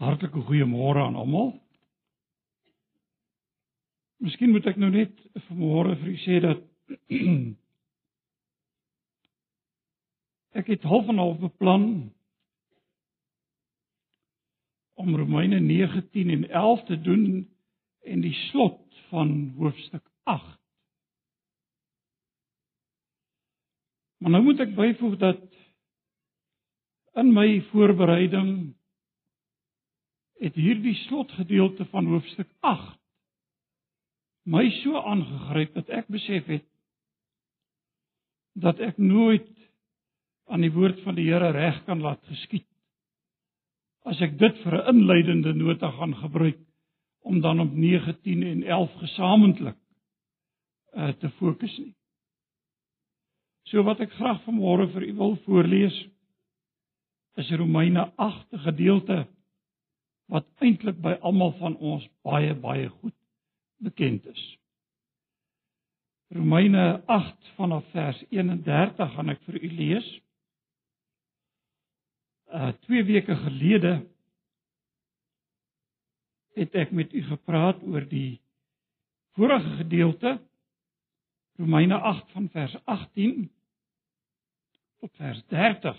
Hartlike goeiemôre aan almal. Miskien moet ek nou net vanmôre vir u sê dat ek het half en half beplan om Romeine 9:10 en 11 te doen en die slot van hoofstuk 8. Maar nou moet ek byvoeg dat in my voorbereiding het hierdie slotgedeelte van hoofstuk 8 my so aangegryp dat ek besef het dat ek nooit aan die woord van die Here reg kan laat geskied as ek dit vir 'n inleidende nota gaan gebruik om dan op 9, 10 en 11 gesamentlik uh, te fokus nie. So wat ek graag vanmôre vir u wil voorlees is Romeine 8 gedeelte wat eintlik by almal van ons baie baie goed bekend is. Romeine 8 vanaf vers 31 gaan ek vir u lees. Uh 2 weke gelede het ek met u gepraat oor die vorige gedeelte Romeine 8 van vers 18 tot vers 30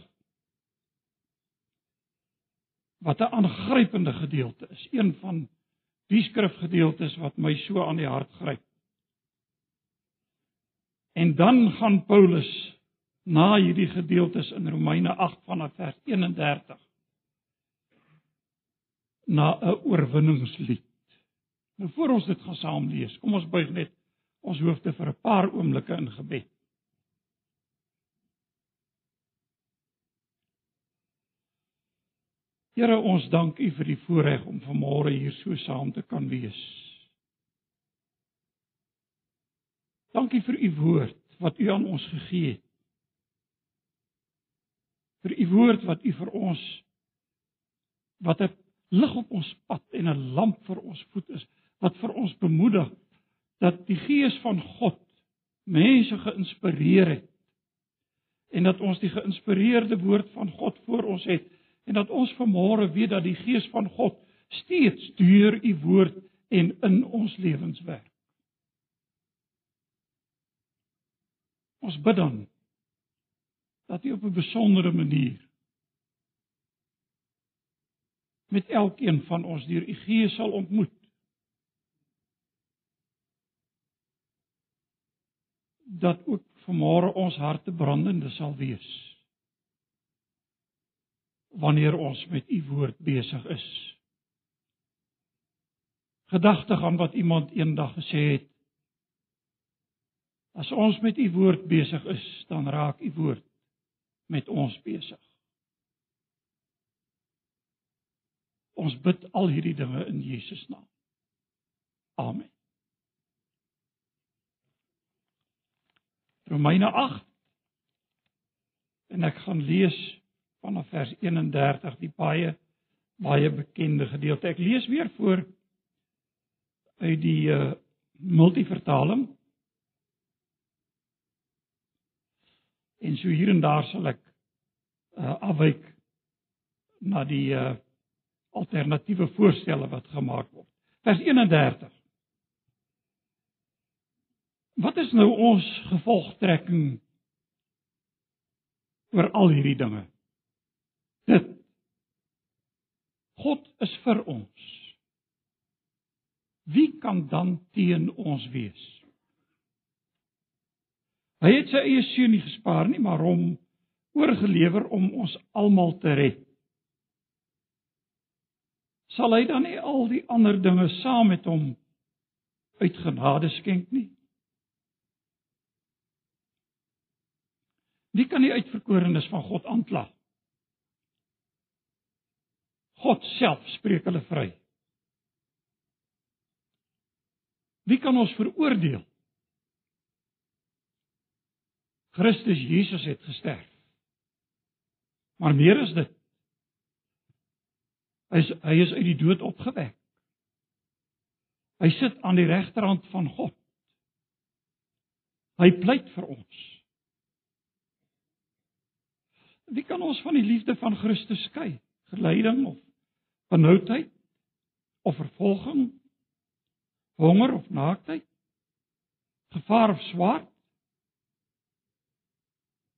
wat 'n aangrypende gedeelte is, een van die skrifgedeeltes wat my so aan die hart gryp. En dan gaan Paulus na hierdie gedeeltes in Romeine 8 vanaf vers 31 na 'n oorwinningslied. Nou voor ons dit gaan saam lees, kom ons buig net ons hoofde vir 'n paar oomblikke in gebed. Here ons dank U vir die voorreg om vanmôre hier so saam te kan wees. Dankie vir U woord wat U aan ons gegee het. Vir U woord wat U vir ons wat 'n lig op ons pad en 'n lamp vir ons voet is, wat vir ons bemoedig dat die Gees van God mense geïnspireer het en dat ons die geïnspireerde woord van God voor ons het en dat ons vanmôre weet dat die Gees van God steeds deur u woord en in ons lewens werk. Ons bid dan dat u op 'n besondere manier met elkeen van ons deur u Gees sal ontmoet. Dat ook vanmôre ons harte brandende sal wees wanneer ons met u woord besig is. Gedagte aan wat iemand eendag gesê het. As ons met u woord besig is, dan raak u woord met ons besig. Ons bid al hierdie dinge in Jesus naam. Amen. Romeine 8 en ek gaan lees vanaf vers 31 die baie baie bekende gedeelte. Ek lees weer voor uit die uh multivertaling. En so hier en daar sal ek uh afwyk na die uh alternatiewe voorstelle wat gemaak word. Vers 31. Wat is nou ons gevolgtrekking oor al hierdie dinge? Dit God is vir ons. Wie kan dan teen ons wees? Hy het sy eie seun nie gespaar nie, maar hom oorgelewer om ons almal te red. Sal hy dan nie al die ander dinge saam met hom uit genade skenk nie? Wie kan die uitverkorenes van God aankla? God self spreek hulle vry. Wie kan ons veroordeel? Christus Jesus het gesterf. Maar meer is dit. Hy is hy is uit die dood opgewek. Hy sit aan die regterhand van God. Hy pleit vir ons. Wie kan ons van die liefde van Christus skei? Geleiding of benoudheid of vervolging, honger of naaktheid, gevaar of swaard.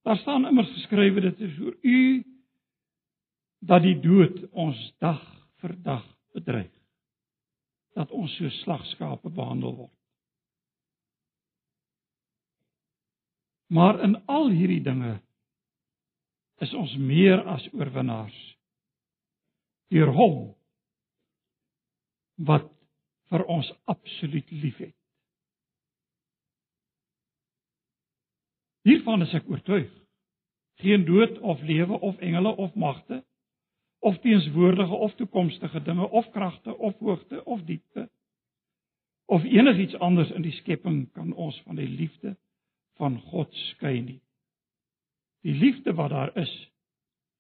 Daar staan immers geskrywe dit is oor u dat die dood ons dag vir dag bedreig. Dat ons so slagskape behandel word. Maar in al hierdie dinge is ons meer as oorwinnaars deur hom wat vir ons absoluut liefhet. Hiervan is ek oortuig. Geen dood of lewe of engele of magte of teenswoordige of toekomstige dinge of kragte of hoogte of diepte of enigiets anders in die skepping kan ons van die liefde van God skei nie. Die liefde wat daar is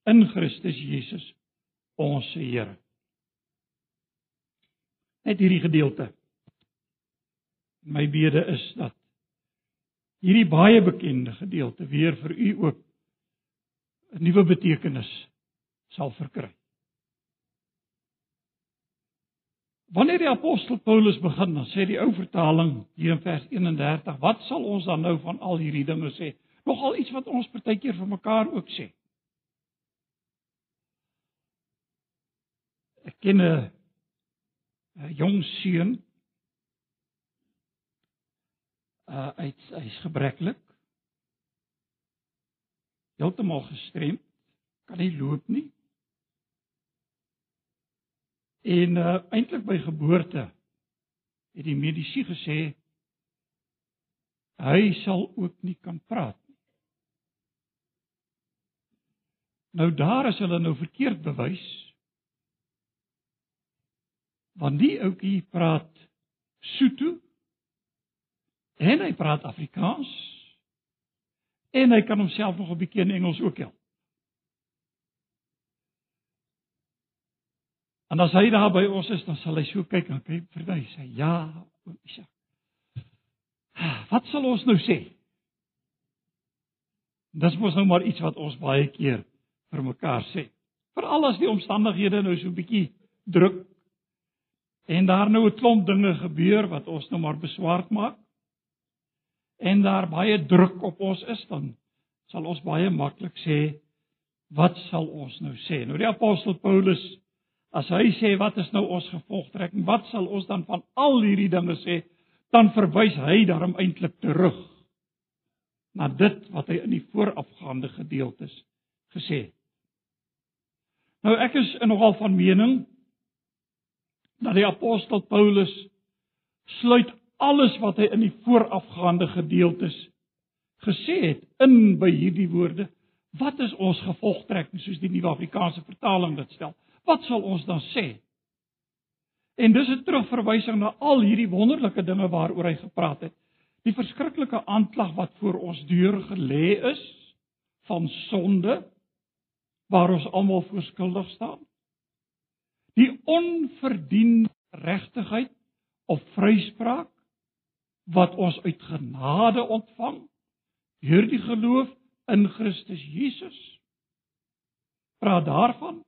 in Christus Jesus ons Here. Net hierdie gedeelte. My bede is dat hierdie baie bekende gedeelte weer vir u ook 'n nuwe betekenis sal verkry. Wanneer die apostel Paulus begin, dan sê die ou vertaling hier in vers 31, wat sal ons dan nou van al hierdie dinge sê? Nogal iets wat ons partykeer vir mekaar ook sê. Ek ken 'n 'n jong seun uh hy's hy's gebreklik. Heeltemal gestremd, kan nie loop nie. En uh eintlik by geboorte het die medisy gesê hy sal ook nie kan praat nie. Nou daar is hulle nou verkeerd bewys. Want die ouetjie praat Sotho en hy praat Afrikaans en hy kan homself nog 'n bietjie in Engels ook help. En as hy daar by ons is, dan sal hy so kyk en kyk vir my sê, "Ja, oom Isak. Wat sal ons nou sê?" Dis mos nou maar iets wat ons baie keer vir mekaar sê. Veral as die omstandighede nou so 'n bietjie druk en daar nou 'n klomp dinge gebeur wat ons nou maar beswaard maak. En daar baie druk op ons is dan sal ons baie maklik sê wat sal ons nou sê? Nou die apostel Paulus as hy sê wat is nou ons gevolgtrekking? Wat sal ons dan van al hierdie dinge sê? Dan verwys hy daarom eintlik terug na dit wat hy in die voorafgaande gedeeltes gesê het. Nou ek is nogal van mening dat die apostel Paulus sluit alles wat hy in die voorafgaande gedeeltes gesê het in by hierdie woorde. Wat is ons gevolgtrekking soos die Nuwe Afrikaanse vertaling dit stel? Wat sal ons dan sê? En dis 'n terugverwysing na al hierdie wonderlike dinge waaroor hy gepraat het. Die verskriklike aanklag wat voor ons deur gelê is van sonde waar ons almal verskuldig staan. Die onverdiende regtigheid of vryspraak wat ons uit genade ontvang deur die geloof in Christus Jesus. Praat daarvan.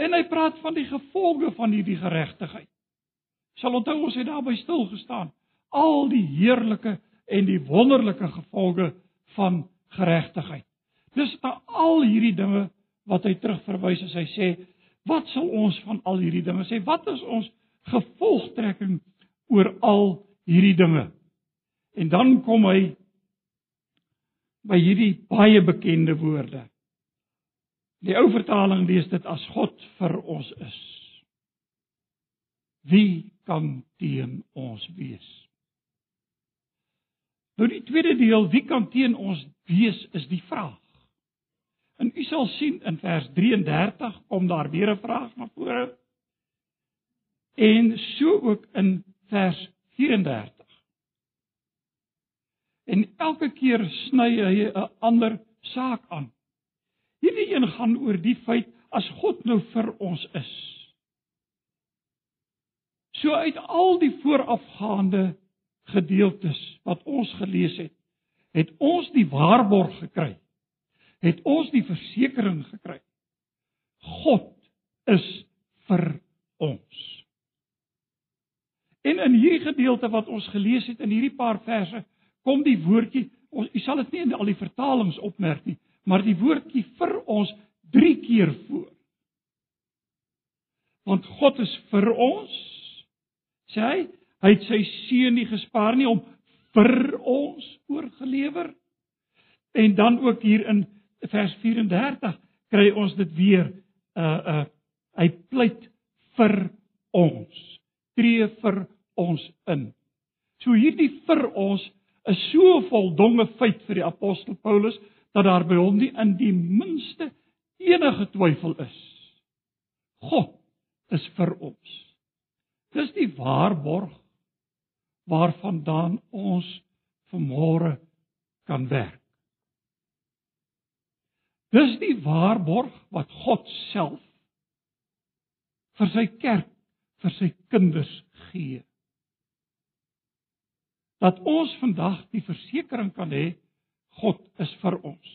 En hy praat van die gevolge van hierdie geregtigheid. Sal onthou ons het daarby stil gestaan. Al die heerlike en die wonderlike gevolge van geregtigheid. Dis na al hierdie dinge wat hy terugverwys as hy sê, wat sal ons van al hierdie dinge sê? Wat is ons gevolgtrekking oor al hierdie dinge. En dan kom hy by hierdie baie bekende woorde. Die ou vertaling lees dit as God vir ons is. Wie kan teen ons wees? Nou die tweede deel, wie kan teen ons wees is die vraag. U sal sien in vers 33 kom daar weer 'n vraag na vore. En so ook in vers 34. En elke keer sny hy 'n ander saak aan. Hierdie een gaan oor die feit as God nou vir ons is. So uit al die voorafgaande gedeeltes wat ons gelees het, het ons die waarborg gekry. Het ons die versekering gekry. God is vir ons. En in hierdie gedeelte wat ons gelees het in hierdie paar verse, kom die woordjie, ons u sal dit nie in al die vertalings opmerk nie, maar die woordjie vir ons 3 keer voor. Want God is vir ons. Sê hy, hy het sy seun nie gespaar nie om vir ons oorgelewer. En dan ook hier in vers 34 kry ons dit weer uh uh hy pleit vir ons. Tree vir ons in. So hierdie vir ons is so voldonge feit vir die apostel Paulus dat daar by hom nie in die minste enige twyfel is. God is vir ons. Dis die waarborg waarvandaan ons vanmôre kan werk. Dis die waarborg wat God self vir sy kerk, vir sy kinders gee dat ons vandag die versekering kan hê God is vir ons.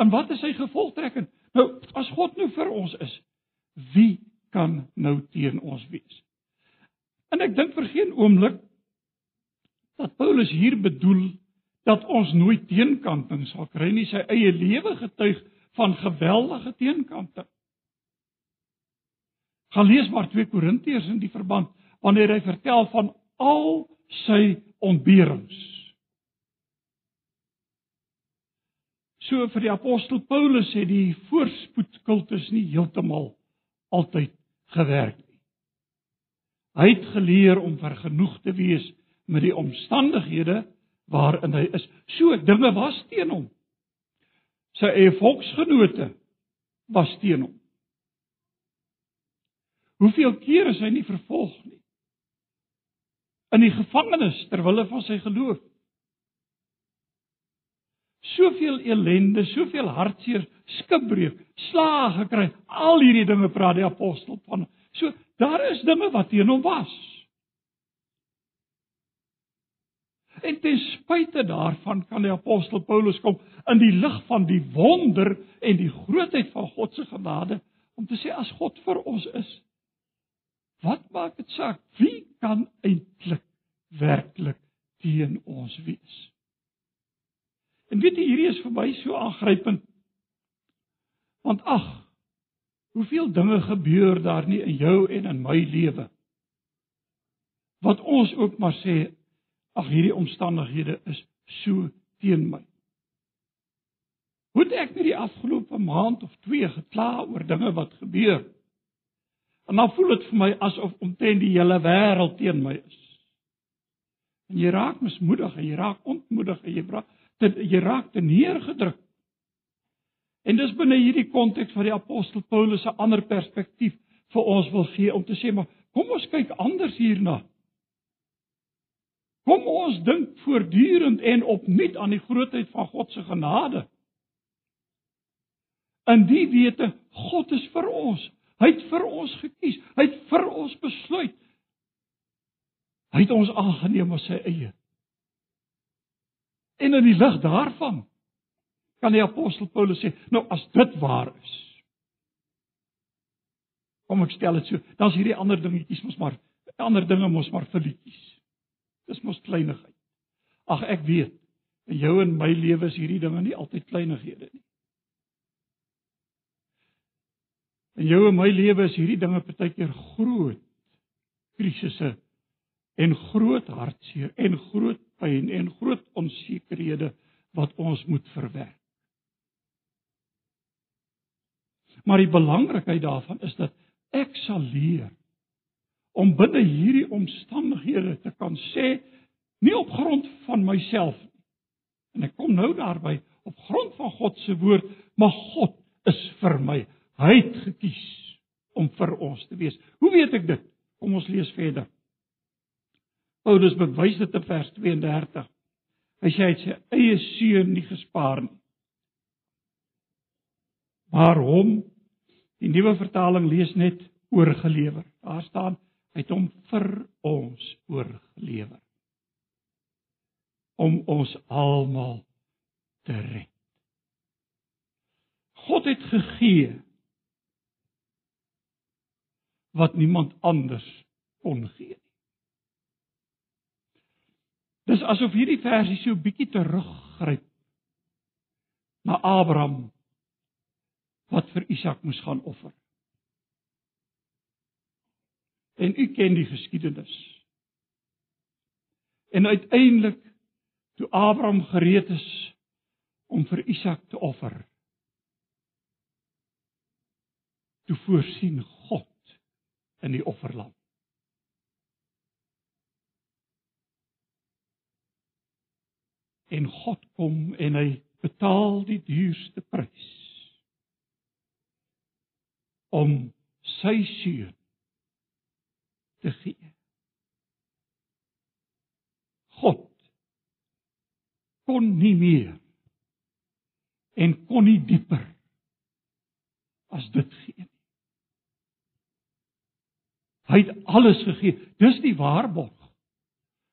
En wat is sy gevolgtrekking? Nou, as God nou vir ons is, wie kan nou teen ons wees? En ek dink vir geen oomblik dat Paulus hier bedoel dat ons nooit teenkanting sal kry nie. Sy eie lewe getuig van geweldige teenkanting. Gaan lees maar 2 Korintiërs in die verband wanneer hy vertel van al sy ontberings. So vir die apostel Paulus het die voorspoed kultus nie heeltemal altyd gewerk nie. Hy het geleer om vergenoeg te wees met die omstandighede waarin hy is. So dinge was teen hom. Sy eie volksgenote was teen hom. Hoeveel keer is hy nie vervolg nie? in die gevangenis ter wille van sy geloof. Soveel elende, soveel hartseer, skipbreuk, slae gekry. Al hierdie dinge praat die apostel van. So daar is dinge wat teen hom was. En ten spyte daarvan kan die apostel Paulus kom in die lig van die wonder en die grootheid van God se genade om te sê as God vir ons is, Wat maak dit saak wie kan eintlik werklik teen ons wees? En weet jy hierdie is vir my so aangrypend. Want ag, hoeveel dinge gebeur daar nie in jou en in my lewe wat ons ook maar sê ag hierdie omstandighede is so teen my. Hoe het ek nie die afgelope maand of 2 gekla oor dinge wat gebeur? En dan voel dit vir my asof omtrent die hele wêreld teen my is. En jy raak mismoedig en jy raak ontmoedig en jy raak te, jy raak te neergedruk. En dis binne hierdie konteks wat die apostel Paulus 'n ander perspektief vir ons wil gee om te sê maar kom ons kyk anders hierna. Kom ons dink voortdurend en opnuut aan die grootheid van God se genade. In die wete God is vir ons. Hy het vir ons gekies. Hy het vir ons besluit. Hy het ons aangeneem as sy eie. En in die lig daarvan kan die apostel Paulus sê, nou as dit waar is. Kom ek stel dit so, dan is hierdie ander dingetjies mos maar ander dinge mos maar verlietjies. Dis mos kleinigheid. Ag ek weet, in jou en my lewe is hierdie dinge nie altyd kleinighede nie. In jou en my lewe is hierdie dinge partykeer groot krisisse en groot hartseer en groot pyn en groot onsekerhede wat ons moet verwerk. Maar die belangrikheid daarvan is dat ek sal leer om binne hierdie omstandighede te kan sê nie op grond van myself nie. En ek kom nou daarby op grond van God se woord, maar God is vir my. Hy het gekies om vir ons te wees. Hoe weet ek dit? Kom ons lees verder. Paulus bewys dit in vers 32. Hy sê hy het sy eie seun nie gespaar nie. Maar hom die nuwe vertaling lees net oorgelewer. Daar staan het hom vir ons oorgelewer. Om ons almal te red. God het gegee wat niemand anders kon gee nie. Dis asof hierdie versie so 'n bietjie teruggryp na Abraham wat vir Isak moes gaan offer. En u ken die geskiedenis. En uiteindelik toe Abraham gereed is om vir Isak te offer, toe voorsien God in die offerlam. En God kom en hy betaal die duurste prys om sy seun te gee. God kon nie meer en kon nie dieper as dit gee nie. Hy het alles gegee. Dis die waarborg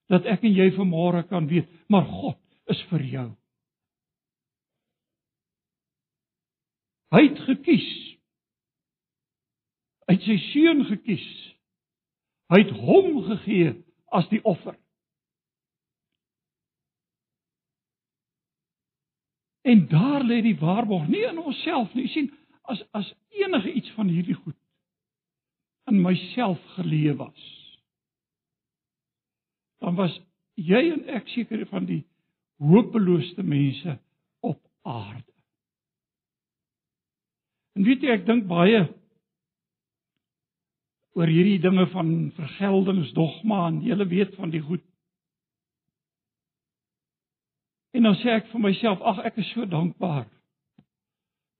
dat ek en jy vanmôre kan weet, maar God is vir jou. Hy het gekies. Hy het sy seun gekies. Hy het hom gegee as die offer. En daar lê die waarborg nie in onsself nie. Jy sien, as as enige iets van hierdie goed in myself geleë was, dan was jy en ek seker van die hopeloosste mense op aarde. En weet jy, ek dink baie oor hierdie dinge van vergeldingsdogma en jy weet van die goed. En dan sê ek vir myself, ag ek is so dankbaar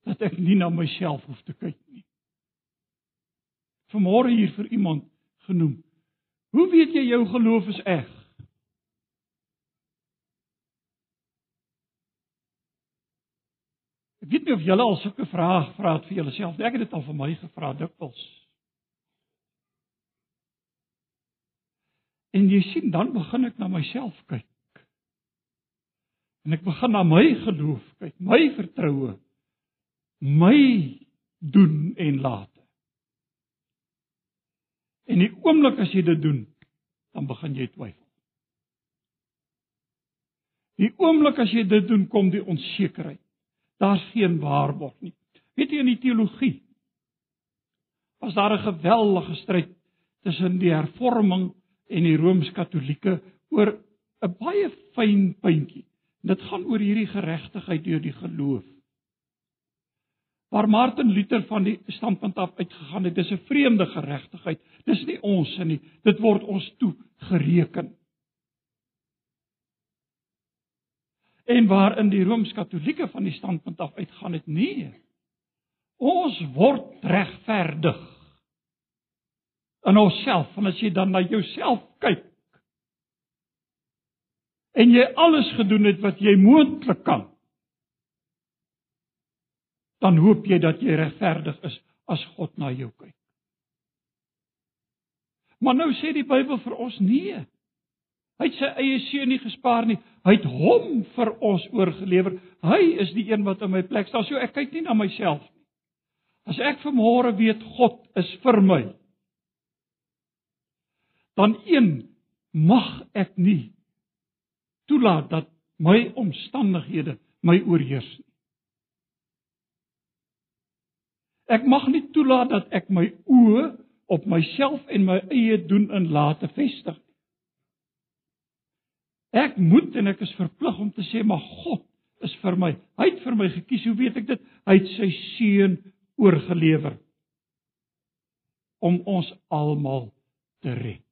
dat ek nie na myself hoef te kyk nie. Vanmôre hier vir iemand genoem. Hoe weet jy jou geloof is eg? Ek weet nie of julle al sulke vrae gevra het vir julleself nie. Ek het dit al vir my gevra dikwels. En jy sien dan begin ek na myself kyk. En ek begin na my geloof kyk, my vertroue, my doen en late. En die oomblik as jy dit doen, dan begin jy twyfel. Die oomblik as jy dit doen, kom die onsekerheid. Daar's geen waarborg nie. Weet jy in die teologie was daar 'n geweldige stryd tussen die hervorming en die rooms-katolieke oor 'n baie fyn puntjie. Dit gaan oor hierdie geregtigheid deur die geloof. Waar Martin Luther van die standpunt af uitgegaan het, dis 'n vreemde geregtigheid. Dis nie ons nie, dit word ons toe gereken. en waarin die rooms-katolieke van die standpunt af uitgaan het nee ons word regverdig in onsself en as jy dan na jouself kyk en jy alles gedoen het wat jy moontlik kan dan hoop jy dat jy regverdig is as God na jou kyk maar nou sê die Bybel vir ons nee Hy het sy eie seun nie gespaar nie. Hy het hom vir ons oorgelewer. Hy is die een wat in my plek staan. So ek kyk nie na myself nie. As ek vanmôre weet God is vir my, dan een mag ek nie toelaat dat my omstandighede my oorheers nie. Ek mag nie toelaat dat ek my oë op myself en my eie doen en late vestig. Ek moet en ek is verplig om te sê maar God is vir my. Hy het vir my gekies. Hoe weet ek dit? Hy het sy seun oorgelewer om ons almal te red.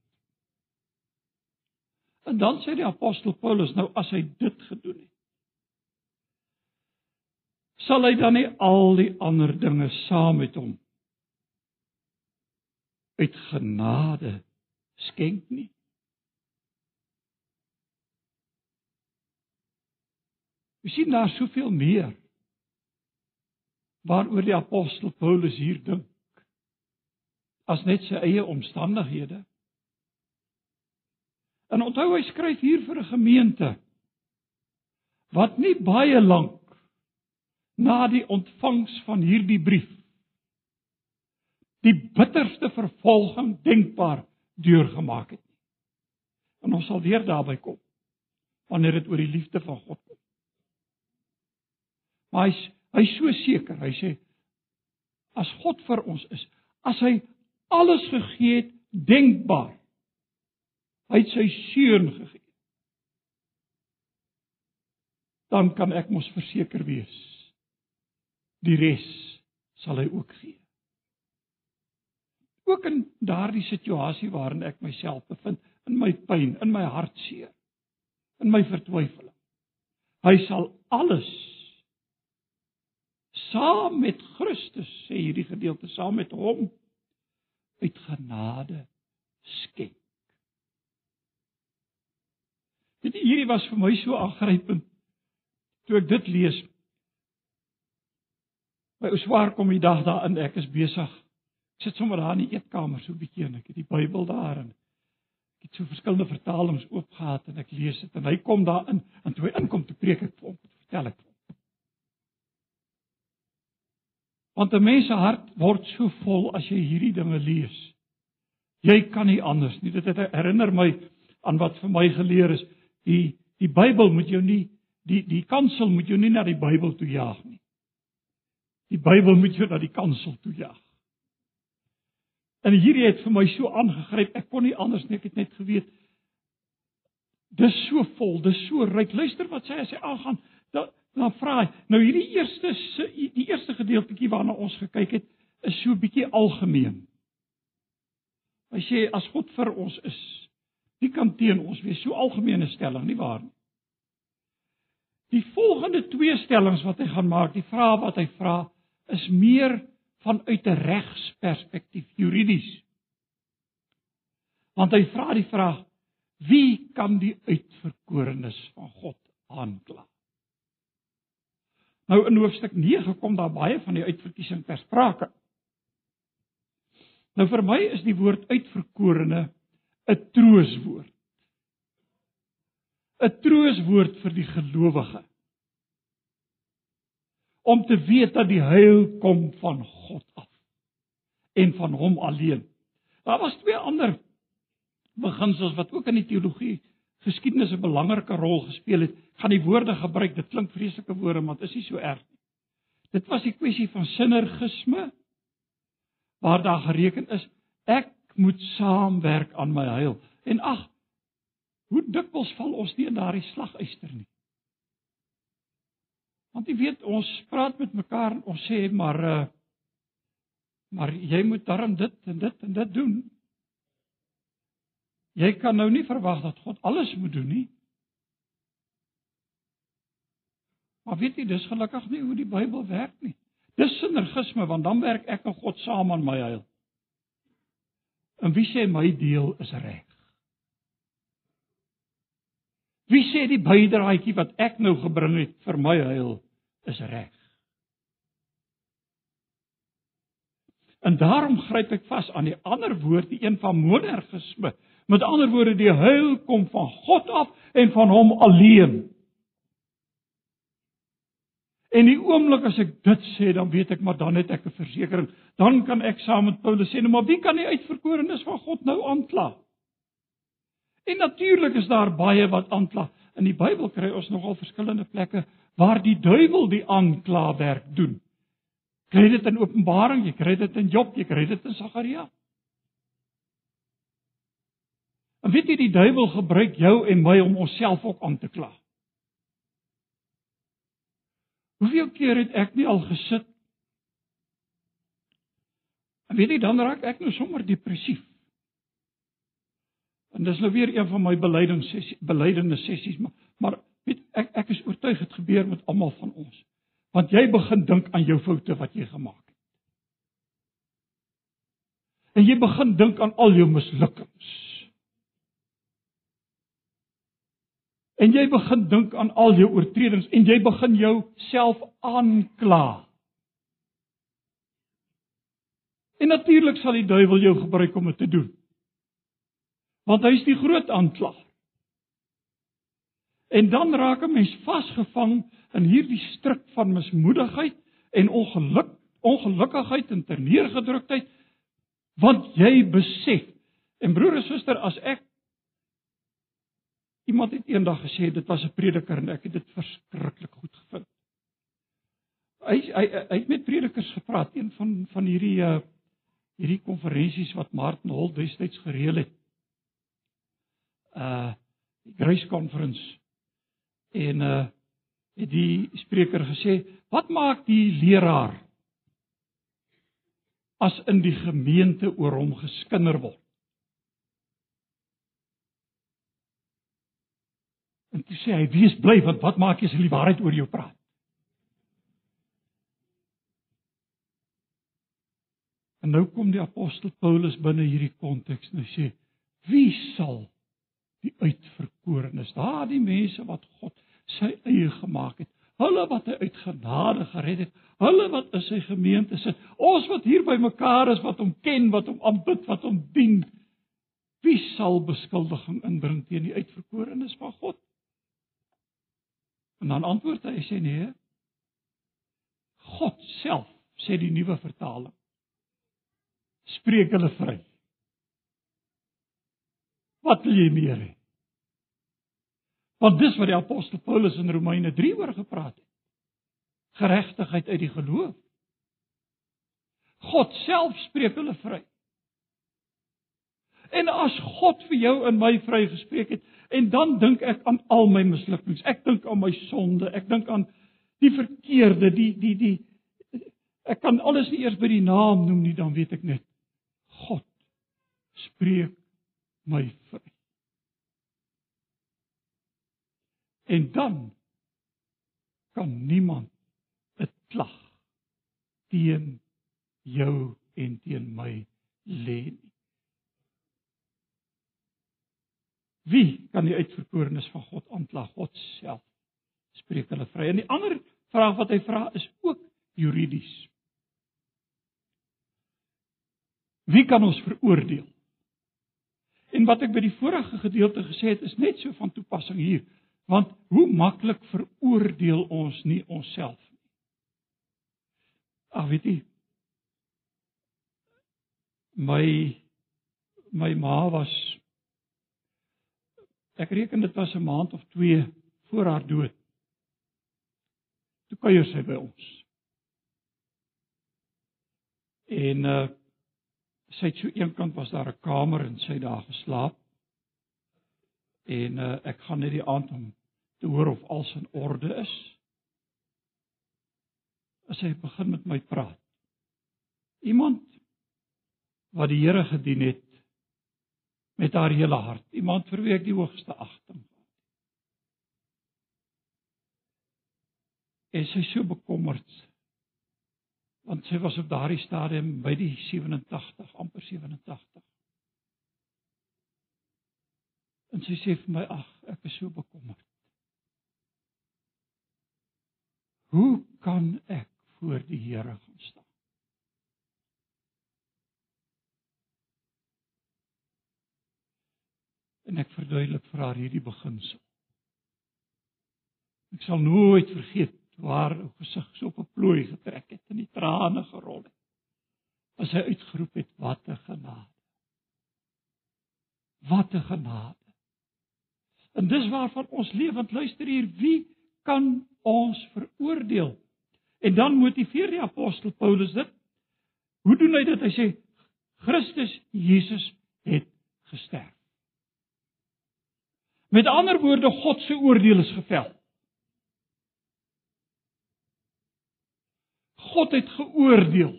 En dan sê die apostel Paulus nou as hy dit gedoen het, sal hy dan nie al die ander dinge saam met hom uit genade skenk nie. Jy sien daar soveel meer waaroor die apostel Paulus hier dink as net sy eie omstandighede. En onthou hy skryf hier vir 'n gemeente wat nie baie lank na die ontvangs van hierdie brief die bitterste vervolging denkbaar deurgemaak het nie. En ons sal weer daarby kom wanneer dit oor die liefde van God kom. Maar hy's hy's so seker. Hy sê as God vir ons is, as hy alles gegee het denkbaar. Hy het sy seun gegee. Dan kan ek mos verseker wees die res sal hy ook gee. Ook in daardie situasie waarin ek myself bevind, in my pyn, in my hartseer, in my vertwyfeling. Hy sal alles saam met Christus sê hierdie gedeelte saam met hom uit genade skenk. Dit hierdie was vir my so aangrypend toe ek dit lees. My ou swaar kom die dag daarin ek is besig. Ek sit sommer daar in die eetkamer so 'n bietjie en ek het die Bybel daar en ek het so verskillende vertalings oopgehad en ek lees dit en hy kom daarin en toe hy inkom te preek ek vir hom vertel ek Want 'n mens se hart word so vol as jy hierdie dinge lees. Jy kan nie anders nie. Dit herinner my aan wat vir my geleer is. Die die Bybel moet jou nie die die kansel moet jou nie na die Bybel toe jaag nie. Die Bybel moet jou na die kansel toe jaag. En hierdie het vir my so aangegryp. Ek kon nie anders nie. Ek het net geweet dis so vol, dis so ryk. Luister wat sê as hy aangaan. Dat dan vra hy, nou hierdie eerste die eerste gedeeltjie waarna ons gekyk het, is so bietjie algemeen. Hy sê as God vir ons is, wie kan teen ons wees? So algemene stelling, nie waar nie? Die volgende twee stellings wat hy gaan maak, die vrae wat hy vra, is meer vanuit 'n regsperspektief, juridies. Want hy vra die vraag: Wie kan die uitverkorenes van God aankla? Nou in hoofstuk 9 kom daar baie van die uitverkiesing ter sprake. Nou vir my is die woord uitverkorene 'n trooswoord. 'n Trooswoord vir die gelowige. Om te weet dat die heil kom van God af en van hom alleen. Daar was twee ander beginsels wat ook in die teologie geskiedenis 'n belangrike rol gespeel het. Gaan die woorde gebruik, dit klink vreeslike woorde, maar dit is nie so erg nie. Dit was die kwessie van sinergisme waar daar gereken is ek moet saamwerk aan my heil. En ag, hoe dikwels val ons nie in daardie slaguister nie. Want jy weet, ons praat met mekaar en ons sê maar uh maar jy moet darm dit en dit en dit doen. Jy kan nou nie verwag dat God alles moet doen nie. Maar weet jy, dis gelukkig nie hoe die Bybel werk nie. Dis sinergisme want dan werk ek en God saam aan my heil. En wie sê my deel is reg? Wie sê die bydraetjie wat ek nou gebring het vir my heil is reg? En daarom gryp ek vas aan die ander woord, die een van monergisme, Met ander woorde, die heil kom van God af en van hom alleen. En die oomblik as ek dit sê, dan weet ek maar dan het ek 'n versekering. Dan kan ek saam met Paulus sê, nou, "Maar wie kan die uitverkorenes van God nou aankla?" En natuurlik is daar baie wat aankla. In die Bybel kry ons nogal verskillende plekke waar die duiwel die aanklawerk doen. Kry dit in Openbaring, jy kry dit in Job, jy kry dit in Sagaria. En weet jy die duiwel gebruik jou en my om onsself ook aan te kla. Hoeveel keer het ek nie al gesit? En weet jy dan raak ek nou sommer depressief. En dis nou weer een van my belydingssessies, belydende sessies, maar maar weet ek ek is oortuig dit gebeur met almal van ons. Want jy begin dink aan jou foute wat jy gemaak het. En jy begin dink aan al jou mislukkings. En jy begin dink aan al jou oortredings en jy begin jouself aankla. En natuurlik sal die duiwel jou gebruik om dit te doen. Want hy is die groot aanklaer. En dan raak 'n mens vasgevang in hierdie struik van mismoedigheid en ongeluk, ongelukkigheid en terneergedruktheid Want jy besef en broer en suster, as ek iemand het eendag gesê dit was 'n prediker en ek het dit verskriklik goed gevind. Hy hy hy het met predikers gepraat, een van van hierdie uh hierdie konferensies wat Martin Hol destyds gereël het. Uh die Grace Conference en uh het die spreker gesê, "Wat maak die leraar as in die gemeente oor hom geskinder word?" Toe sê hy: "Wees bly want wat maak jy as hulle waarheid oor jou praat?" En nou kom die apostel Paulus binne hierdie konteks en hy sê: "Wie sal die uitverkorenes, daardie mense wat God sy eie gemaak het, hulle wat hy uit genade gered het, hulle wat in sy gemeente sit, ons wat hier by mekaar is wat hom ken, wat hom aanbid, wat hom dien, wie sal beskuldiging inbring teen die uitverkorenes van God? En dan antwoord hy sê nee. God self sê die nuwe vertaling. Spreek hulle vry. Wat wil jy meer hê? Want dis wat die apostel Paulus in Romeine 3 oor gepraat het. Geregtigheid uit die geloof. God self spreek hulle vry. En as God vir jou en my vrygespreek het, en dan dink ek aan al my mislukkings. Ek dink aan my sonde, ek dink aan die verkeerde, die die die ek kan alles nie eers by die naam noem nie, dan weet ek net God spreek my vry. En dan kan niemand 'n klag teen jou en teen my lê nie. Wie kan die uitverkorenes van God aankla? God self spreek hulle vry. En die ander vraag wat hy vra is ook juridies. Wie kan ons veroordeel? En wat ek by die vorige gedeelte gesê het, is net so van toepassing hier. Want hoe maklik veroordeel ons nie onsself nie. Ag weet jy my my ma was ek reken dit was 'n maand of 2 voor haar dood. Toe kuier sy by ons. En uh sy het so eenkant was daar 'n kamer en sy daar geslaap. En uh ek gaan net die aand om te hoor of alles in orde is. As hy begin met my praat. Iemand wat die Here gedien het met haar hele hart, iemand vir wie ek die hoogste agting het. En sy so bekommerd want sy was op daardie stadium by die 87 amper 87 en sy sê vir my ag ek is so bekommerd Hoe kan ek voor die Here gaan staan? En ek verduidelik vir haar hierdie beginsel. Ek sal nooit vergeet waar haar gesig so op 'n plooi getrek het en die trane gerol het. As hy uitgeroep het: "Wat 'n genade! Wat 'n genade!" En dis waarvan ons lewend luister hier, wie kan ons veroordeel. En dan motiveer die apostel Paulus dit. Hoe doen hy dit? Hy sê Christus Jesus het gesterf. Met ander woorde, God se oordeel is gevel. God het geoordeel.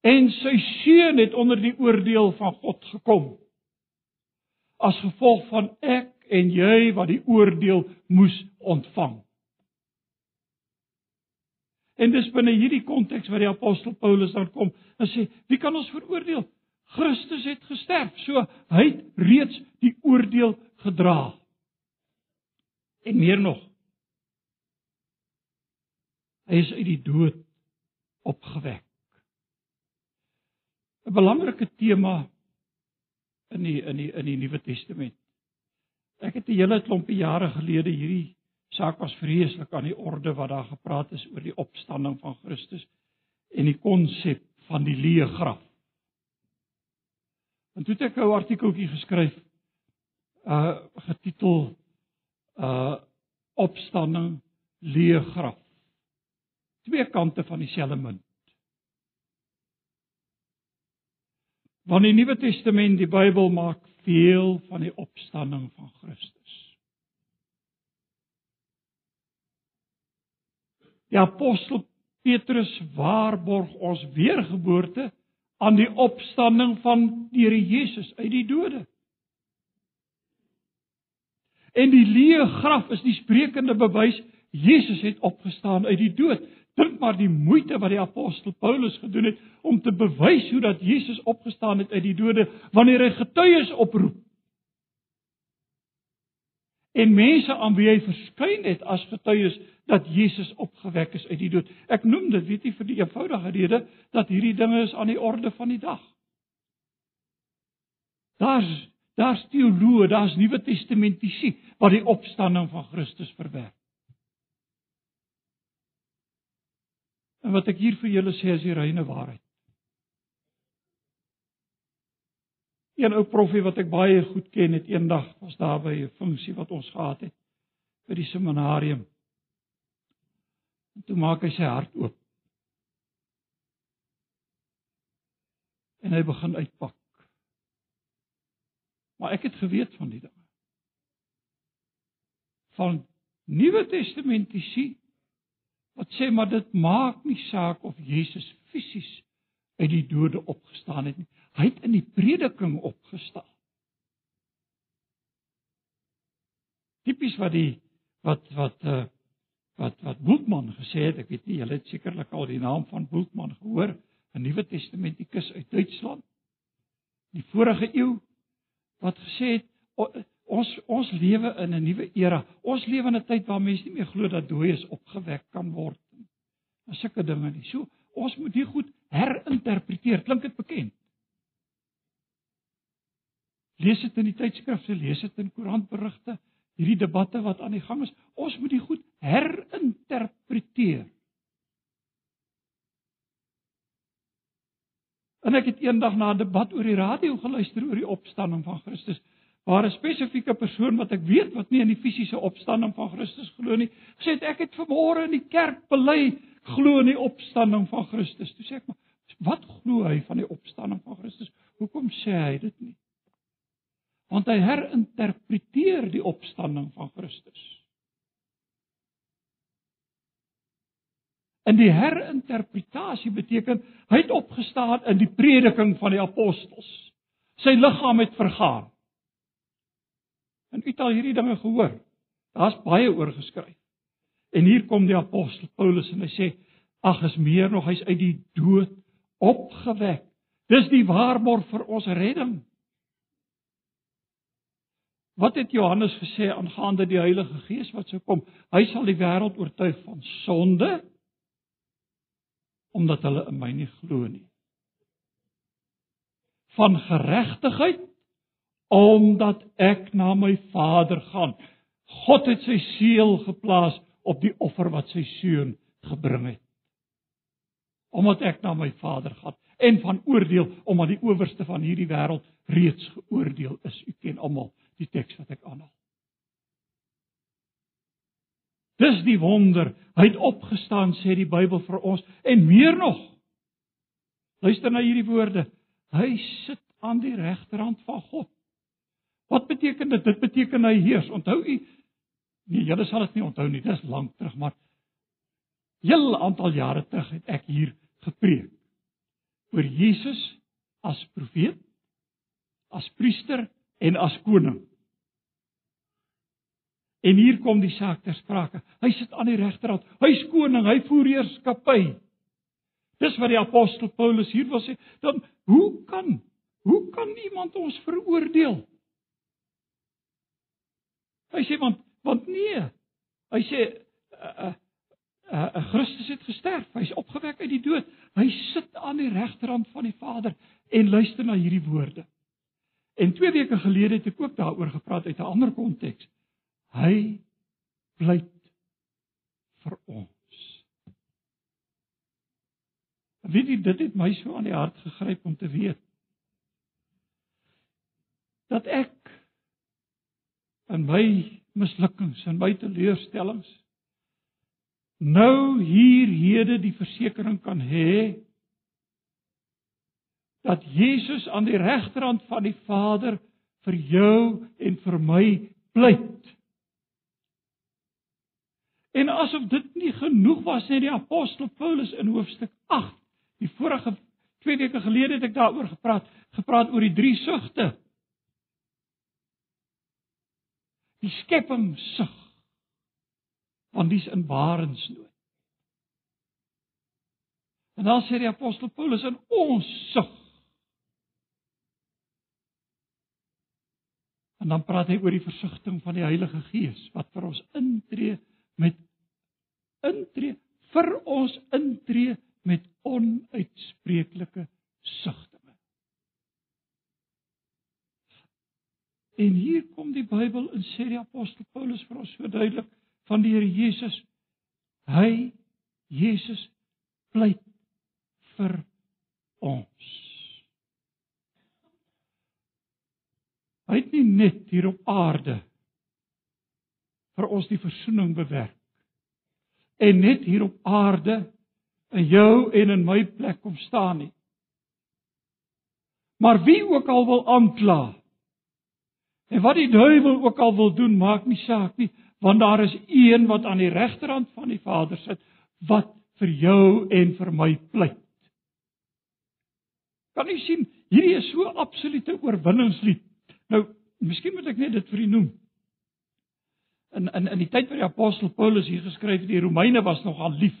En sy seun het onder die oordeel van God gekom. As gevolg van ek en jy wat die oordeel moes ontvang. En dis binne hierdie konteks waar die apostel Paulus dan kom en sê, wie kan ons veroordeel? Christus het gesterf, so hy het reeds die oordeel gedra. En meer nog. Hy is uit die dood opgewek. 'n Belangrike tema in die in die in die Nuwe Testament. Ek het 'n hele klompie jare gelede hierdie saak was vreeslik aan die orde wat daar gepraat is oor die opstanding van Christus en die konsep van die leë graf. En toe het ek 'n artikeltjie geskryf uh getitel uh opstanding leë graf. Twee kante van dieselfde munt. Want die Nuwe Testament, die Bybel maak veel van die opstanding van Christus. Die apostel Petrus waarborg ons weergeboorte aan die opstanding van die Here Jesus uit die dode. En die leë graf is die sprekende bewys Jesus het opgestaan uit die dood. Dink maar die moeite wat die apostel Paulus gedoen het om te bewys hoe dat Jesus opgestaan het uit die dode wanneer hy getuies oproep. En mense aan wie hy verskyn het as getuies dat Jesus opgewek is uit die dood. Ek noem dit weet jy vir die eenvoudige rede dat hierdie dinge is aan die orde van die dag. Daar's daar's teoloë, daar's Nuwe Testamentiese wat die opstanding van Christus verwerp. En wat ek hier vir julle sê is die reine waarheid. Een ou profie wat ek baie goed ken het eendag was daar by 'n funksie wat ons gehad het by die seminarium. En toe maak hy sy hart oop. En hy begin uitpak. Maar ek het geweet van die dinge. Van Nuwe Testamentiese wat sê maar dit maak nie saak of Jesus fisies uit die dode opgestaan het nie. Hy het in die prediking opgestaan. Tipies wat die wat wat uh wat wat Bultmann gesê het, ek weet nie, julle het sekerlik al die naam van Bultmann gehoor, 'n Nuwe Testamentikus uit Duitsland. Die vorige eeu wat gesê het ons ons lewe in 'n nuwe era. Ons lewe in 'n tyd waar mense nie meer glo dat dooies opgewek kan word nie. Maar sulke dinge nie. So ons moet dit goed herinterpreteer. Klink dit bekend? Lees dit in die tydskrifte, lees dit in koerantberigte, hierdie debatte wat aan die gang is. Ons moet dit goed herinterpreteer. En ek het eendag na 'n debat oor die radio geluister oor die opstanding van Christus waar 'n spesifieke persoon wat ek weet wat nie in die fisiese opstanding van Christus glo nie, gesê het ek het vanmôre in die kerk bely glo in die opstanding van Christus. Toe sê ek maar, wat glo hy van die opstanding van Christus? Hoekom sê hy dit nie? Want hy herinterpreteer die opstanding van Christus. En die herinterpretasie beteken hy het opgestaan in die prediking van die apostels. Sy liggaam het vergaan. En u het al hierdie dinge gehoor. Daar's baie oor geskryf. En hier kom die apostel Paulus en hy sê: "Ag, is meer nog hy's uit die dood opgewek. Dis die waarborg vir ons redding." Wat het Johannes gesê aangaande die Heilige Gees wat sou kom? Hy sal die wêreld oortuig van sonde omdat hulle in my nie glo nie. Van geregtigheid omdat ek na my Vader gaan. God het sy seël geplaas op die offer wat sy seun gebring het. Omdat ek na my Vader gaan en van oordeel omdat die owerste van hierdie wêreld reeds geoordeel is. U ken almal die teks wat ek aanhaal. Dis die wonder. Hy het opgestaan sê die Bybel vir ons en meer nog. Luister na hierdie woorde. Hy sit aan die regterhand van God. Wat beteken dit? Dit beteken hy heers. Onthou u Nee, julle sal dit nie onthou nie. Dis lank terug, maar heel aantal jare terug het ek hier gepreek oor Jesus as profeet, as priester en as koning. En hier kom die saak ter sprake. Hy sit aan die regterhand. Hy's koning, hy voer heerskappy. Dis wat die apostel Paulus hier wil sê. Dan hoe kan hoe kan iemand ons veroordeel? Hy sê want want nee. Hy sê uh, uh, uh, Christus het gesterf. Hy's opgewek uit die dood. Hy sit aan die regterhand van die Vader en luister na hierdie woorde. En 2 weke gelede het ek ook daaroor gepraat uit 'n ander konteks. Hy pleit vir ons. Weet jy dit het my so aan die hart gegryp om te weet dat ek in my mislukkings en my teleurstellings nou hier hede die versekering kan hê dat Jesus aan die regterhand van die Vader vir jou en vir my pleit. En asof dit nie genoeg was nie, die apostel Paulus in hoofstuk 8, die vorige twee weke gelede het ek daaroor gepraat, gepraat oor die drie sugte. Die skepping sug. Want dis in barensnood. En dan sê die apostel Paulus in ons sug. En dan praat hy oor die versigtiging van die Heilige Gees wat vir ons intree met intree vir ons intree met onuitspreeklike sigtinge. En hier kom die Bybel en sê die apostel Paulus vir ons so duidelik van die Here Jesus. Hy Jesus pleit vir ons. Hy het nie net hier op aarde vir ons die verzoening bewerk en net hier op aarde in jou en in my plek kom staan nie. Maar wie ook al wil aankla en wat die duiwel ook al wil doen, maak nie saak nie, want daar is een wat aan die regterhand van die Vader sit wat vir jou en vir my pleit. Kan u sien, hierdie is so absolute oorwinningslied. Nou, miskien moet ek net dit vir u noem. In in in die tyd wat die apostel Paulus hier geskryf het, die Romeine was nogal lief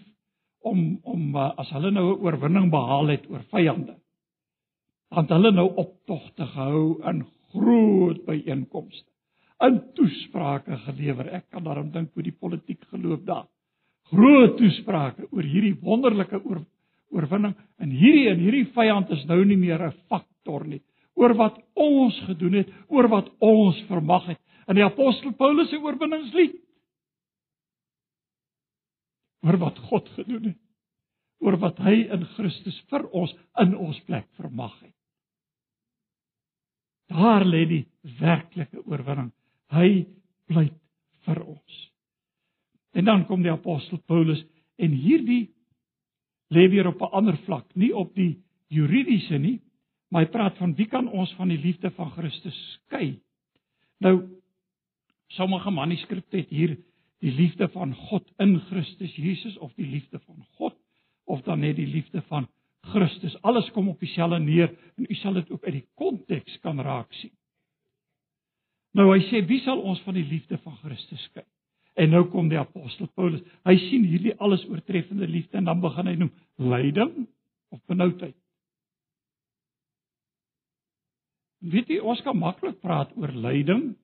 om om uh, as hulle nou 'n oorwinning behaal het oor vyande. Want hulle nou optogte gehou in groot byeenkomste. In toesprake gelewer. Ek kan daarom dink hoe die politiek geloop daar. Groot toesprake oor hierdie wonderlike oor, oorwinning en hierdie en hierdie vyand is nou nie meer 'n faktor nie oor wat ons gedoen het, oor wat ons vermag het. In die apostel Paulus se oorwinningslied oor wat God gedoen het, oor wat hy in Christus vir ons in ons plek vermag het. Daar lê die werklike oorwinning. Hy pleit vir ons. En dan kom die apostel Paulus en hierdie lê weer op 'n ander vlak, nie op die juridiese nie, Maar hy praat van wie kan ons van die liefde van Christus skei? Nou sommige manuskripte het hier die liefde van God in Christus Jesus of die liefde van God of dan net die liefde van Christus. Alles kom op dieselfde neer en u sal dit ook uit die konteks kan raak sien. Nou hy sê wie sal ons van die liefde van Christus skei? En nou kom die apostel Paulus. Hy sien hierdie alles oortreffende liefde en dan begin hy noem lyding of benoudheid. Weet jy, ons kan maklik praat oor lyding,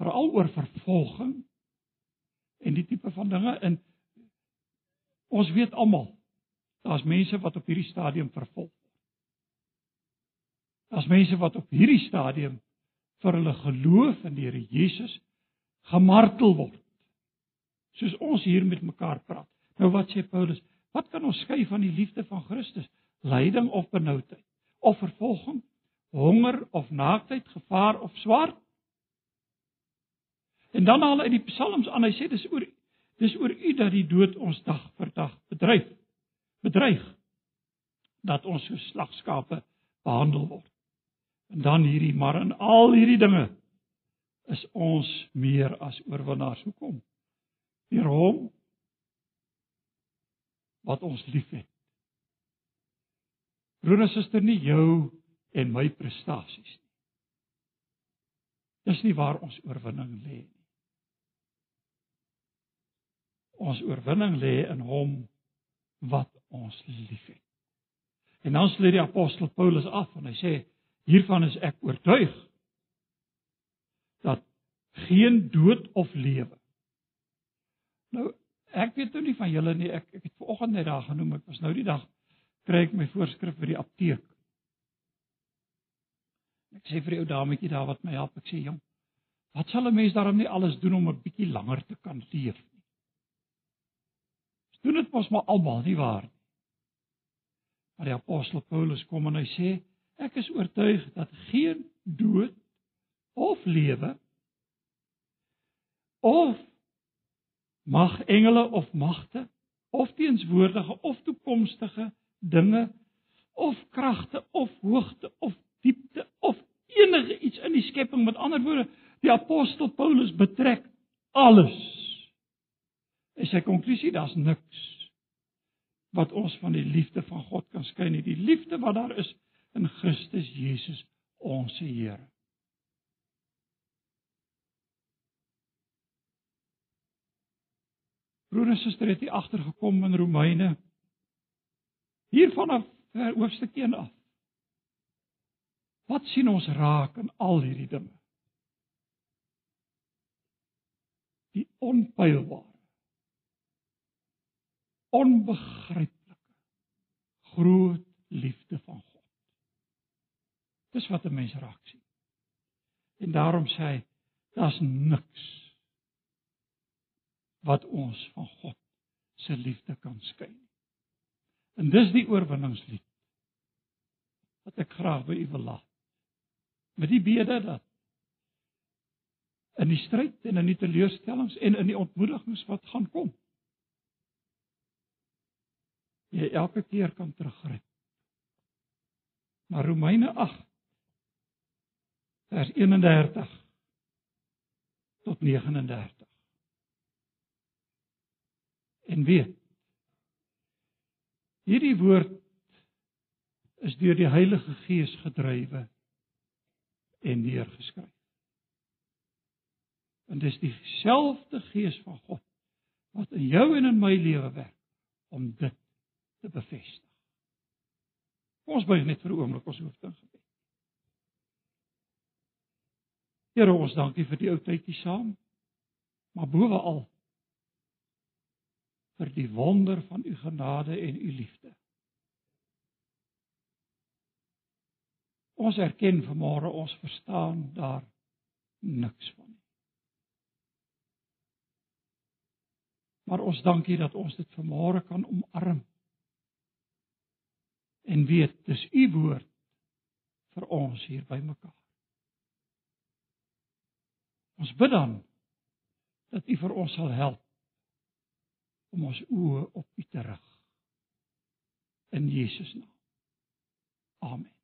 veral oor vervolging en die tipe van dinge in ons weet almal daar's mense wat op hierdie stadium vervolg word. Daar's mense wat op hierdie stadium vir hulle geloof in die Here Jesus gemartel word. Soos ons hier met mekaar praat. Nou wat sê Paulus? Wat kan ons skei van die liefde van Christus? Lyding of benoudheid of vervolging honger of naaktheid, gevaar of swaard. En dan haal hy die psalms aan. Hy sê dis oor dis oor u dat die dood ons dag vir dag bedryf. Bedreig dat ons so slagskape behandel word. En dan hierdie maar in al hierdie dinge is ons meer as oorwinnaars. Hoekom? Deur hom wat ons liefhet. Broer en suster, nie jou en my prestasies nie. Dis nie waar ons oorwinning lê nie. Ons oorwinning lê in hom wat ons liefhet. En dan sluit die apostel Paulus af en hy sê hiervan is ek oortuig dat geen dood of lewe. Nou ek weet nou nie van julle nie, ek ek het vanoggend net daar genoem, ek was nou die dag kry ek my voorskrif by die apteek. Ek sê vir die ou dametjie daar wat my help, ek sê jong, wat sal 'n mens daarom nie alles doen om 'n bietjie langer te kan leef nie? Doen dit mos maar almal, nie waar nie? Maar die apostel Paulus kom en hy sê ek is oortuig dat geen dood of lewe of mag engele of magte of teenswoordige of toekomstige dinge of kragte of hoogte of diepte of enige iets in die skepping met ander woorde die apostel Paulus betrek alles. En sy konklusie daar's niks wat ons van die liefde van God kan skei nie. Die liefde wat daar is in Christus Jesus ons Here. Broer en suster het hier agtergekom in Romeine hiervan af hoofstuk 1 af. Wat sien ons raak in al hierdie dinge? Die onpylbare onbegryplike groot liefde van God. Dis wat 'n mens raak sien. En daarom sê hy daar's niks wat ons van God se liefde kan skei nie. En dis die oorwinningslied wat ek graag by u wil laat. Met die bede dat in die stryd en in die teleurstellings en in die ontmoedigings wat gaan kom jy elke keer kan teruggryp. Maar Romeine 8 vers 31 tot 39. En weet hierdie woord is deur die Heilige Gees gedrywe en neergeskryf. En dis dieselfde Gees van God wat in jou en in my lewe werk om dit te bevestig. Ons buig net vir 'n oomblik ons hoofde in gebed. Here ons dankie vir die ou tydjie saam. Maar bovenal vir die wonder van u genade en u liefde. Ons erken vanmôre ons verstaan daar niks van nie. Maar ons dankie dat ons dit vanmôre kan omarm en weet dis u woord vir ons hier by mekaar. Ons bid dan dat u vir ons sal help om ons oë op u te rig. In Jesus naam. Amen.